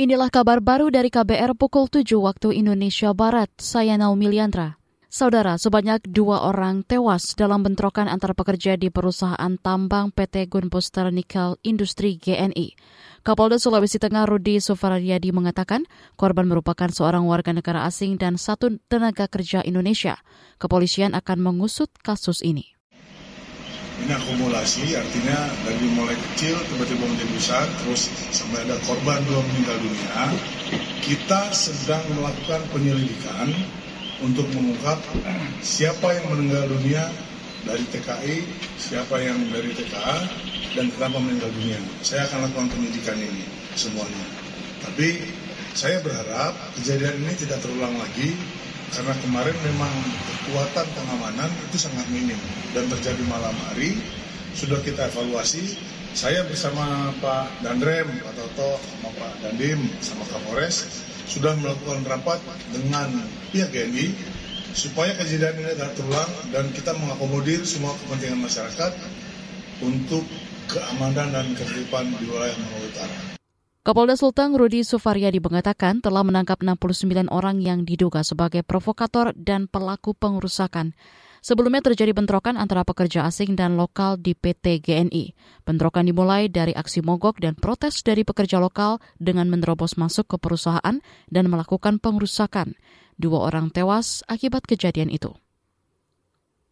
Inilah kabar baru dari KBR pukul 7 waktu Indonesia Barat. Saya Naomi Liandra. Saudara, sebanyak dua orang tewas dalam bentrokan antar pekerja di perusahaan tambang PT Gunbuster Nikel Industri GNI. Kapolda Sulawesi Tengah Rudi Sufaryadi mengatakan korban merupakan seorang warga negara asing dan satu tenaga kerja Indonesia. Kepolisian akan mengusut kasus ini ini akumulasi artinya dari mulai kecil tiba-tiba menjadi besar terus sampai ada korban belum meninggal dunia kita sedang melakukan penyelidikan untuk mengungkap siapa yang meninggal dunia dari TKI, siapa yang dari TKA, dan kenapa meninggal dunia. Saya akan lakukan penyidikan ini semuanya. Tapi saya berharap kejadian ini tidak terulang lagi karena kemarin memang kekuatan pengamanan itu sangat minim dan terjadi malam hari sudah kita evaluasi saya bersama Pak Dandrem, Pak Toto, sama Pak Dandim, sama Kapolres sudah melakukan rapat dengan pihak GNI supaya kejadian ini tidak terulang dan kita mengakomodir semua kepentingan masyarakat untuk keamanan dan ketertiban di wilayah Maluku Utara. Kapolda Sulteng Rudi Sufaryadi mengatakan telah menangkap 69 orang yang diduga sebagai provokator dan pelaku pengerusakan. Sebelumnya terjadi bentrokan antara pekerja asing dan lokal di PT GNI. Bentrokan dimulai dari aksi mogok dan protes dari pekerja lokal dengan menerobos masuk ke perusahaan dan melakukan pengerusakan. Dua orang tewas akibat kejadian itu.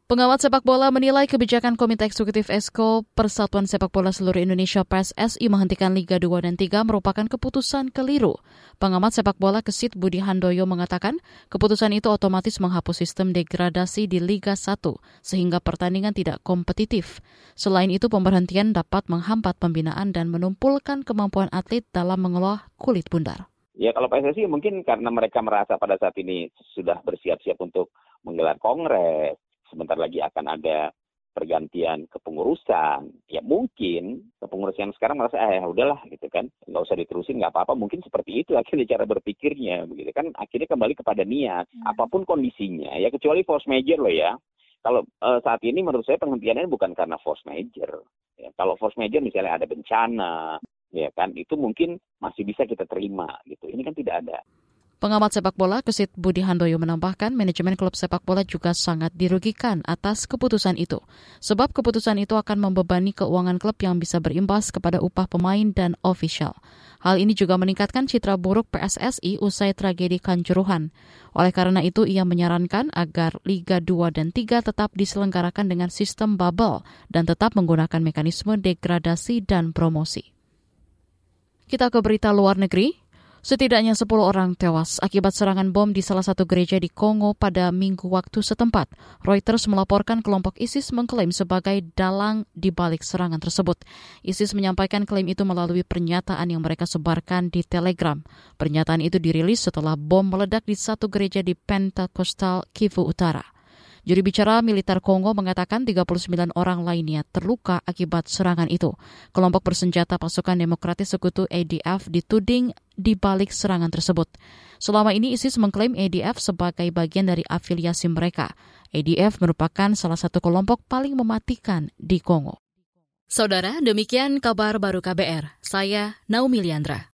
Pengamat sepak bola menilai kebijakan Komite Eksekutif ESKO Persatuan Sepak Bola Seluruh Indonesia PSSI menghentikan Liga 2 dan 3 merupakan keputusan keliru. Pengamat sepak bola Kesit Budi Handoyo mengatakan keputusan itu otomatis menghapus sistem degradasi di Liga 1 sehingga pertandingan tidak kompetitif. Selain itu pemberhentian dapat menghambat pembinaan dan menumpulkan kemampuan atlet dalam mengelola kulit bundar. Ya kalau PSSI mungkin karena mereka merasa pada saat ini sudah bersiap-siap untuk menggelar kongres, sebentar lagi akan ada pergantian kepengurusan, ya mungkin kepengurusan yang sekarang merasa eh udahlah gitu kan, nggak usah diterusin nggak apa-apa, mungkin seperti itu akhirnya cara berpikirnya, begitu kan akhirnya kembali kepada niat, hmm. apa pun kondisinya, ya kecuali force major loh ya. Kalau uh, saat ini menurut saya penghentiannya bukan karena force major. Ya, kalau force major misalnya ada bencana, ya kan itu mungkin masih bisa kita terima gitu. Ini kan tidak ada. Pengamat sepak bola Kesit Budi Handoyo menambahkan manajemen klub sepak bola juga sangat dirugikan atas keputusan itu. Sebab keputusan itu akan membebani keuangan klub yang bisa berimbas kepada upah pemain dan ofisial. Hal ini juga meningkatkan citra buruk PSSI usai tragedi Kanjuruhan. Oleh karena itu, ia menyarankan agar Liga 2 dan 3 tetap diselenggarakan dengan sistem bubble dan tetap menggunakan mekanisme degradasi dan promosi. Kita ke berita luar negeri. Setidaknya 10 orang tewas akibat serangan bom di salah satu gereja di Kongo pada minggu waktu setempat. Reuters melaporkan kelompok ISIS mengklaim sebagai dalang di balik serangan tersebut. ISIS menyampaikan klaim itu melalui pernyataan yang mereka sebarkan di Telegram. Pernyataan itu dirilis setelah bom meledak di satu gereja di Pentakostal, Kivu Utara. Juri bicara militer Kongo mengatakan 39 orang lainnya terluka akibat serangan itu. Kelompok bersenjata pasukan demokratis sekutu ADF dituding di balik serangan tersebut. Selama ini ISIS mengklaim ADF sebagai bagian dari afiliasi mereka. ADF merupakan salah satu kelompok paling mematikan di Kongo. Saudara, demikian kabar baru KBR. Saya Naomi Liandra.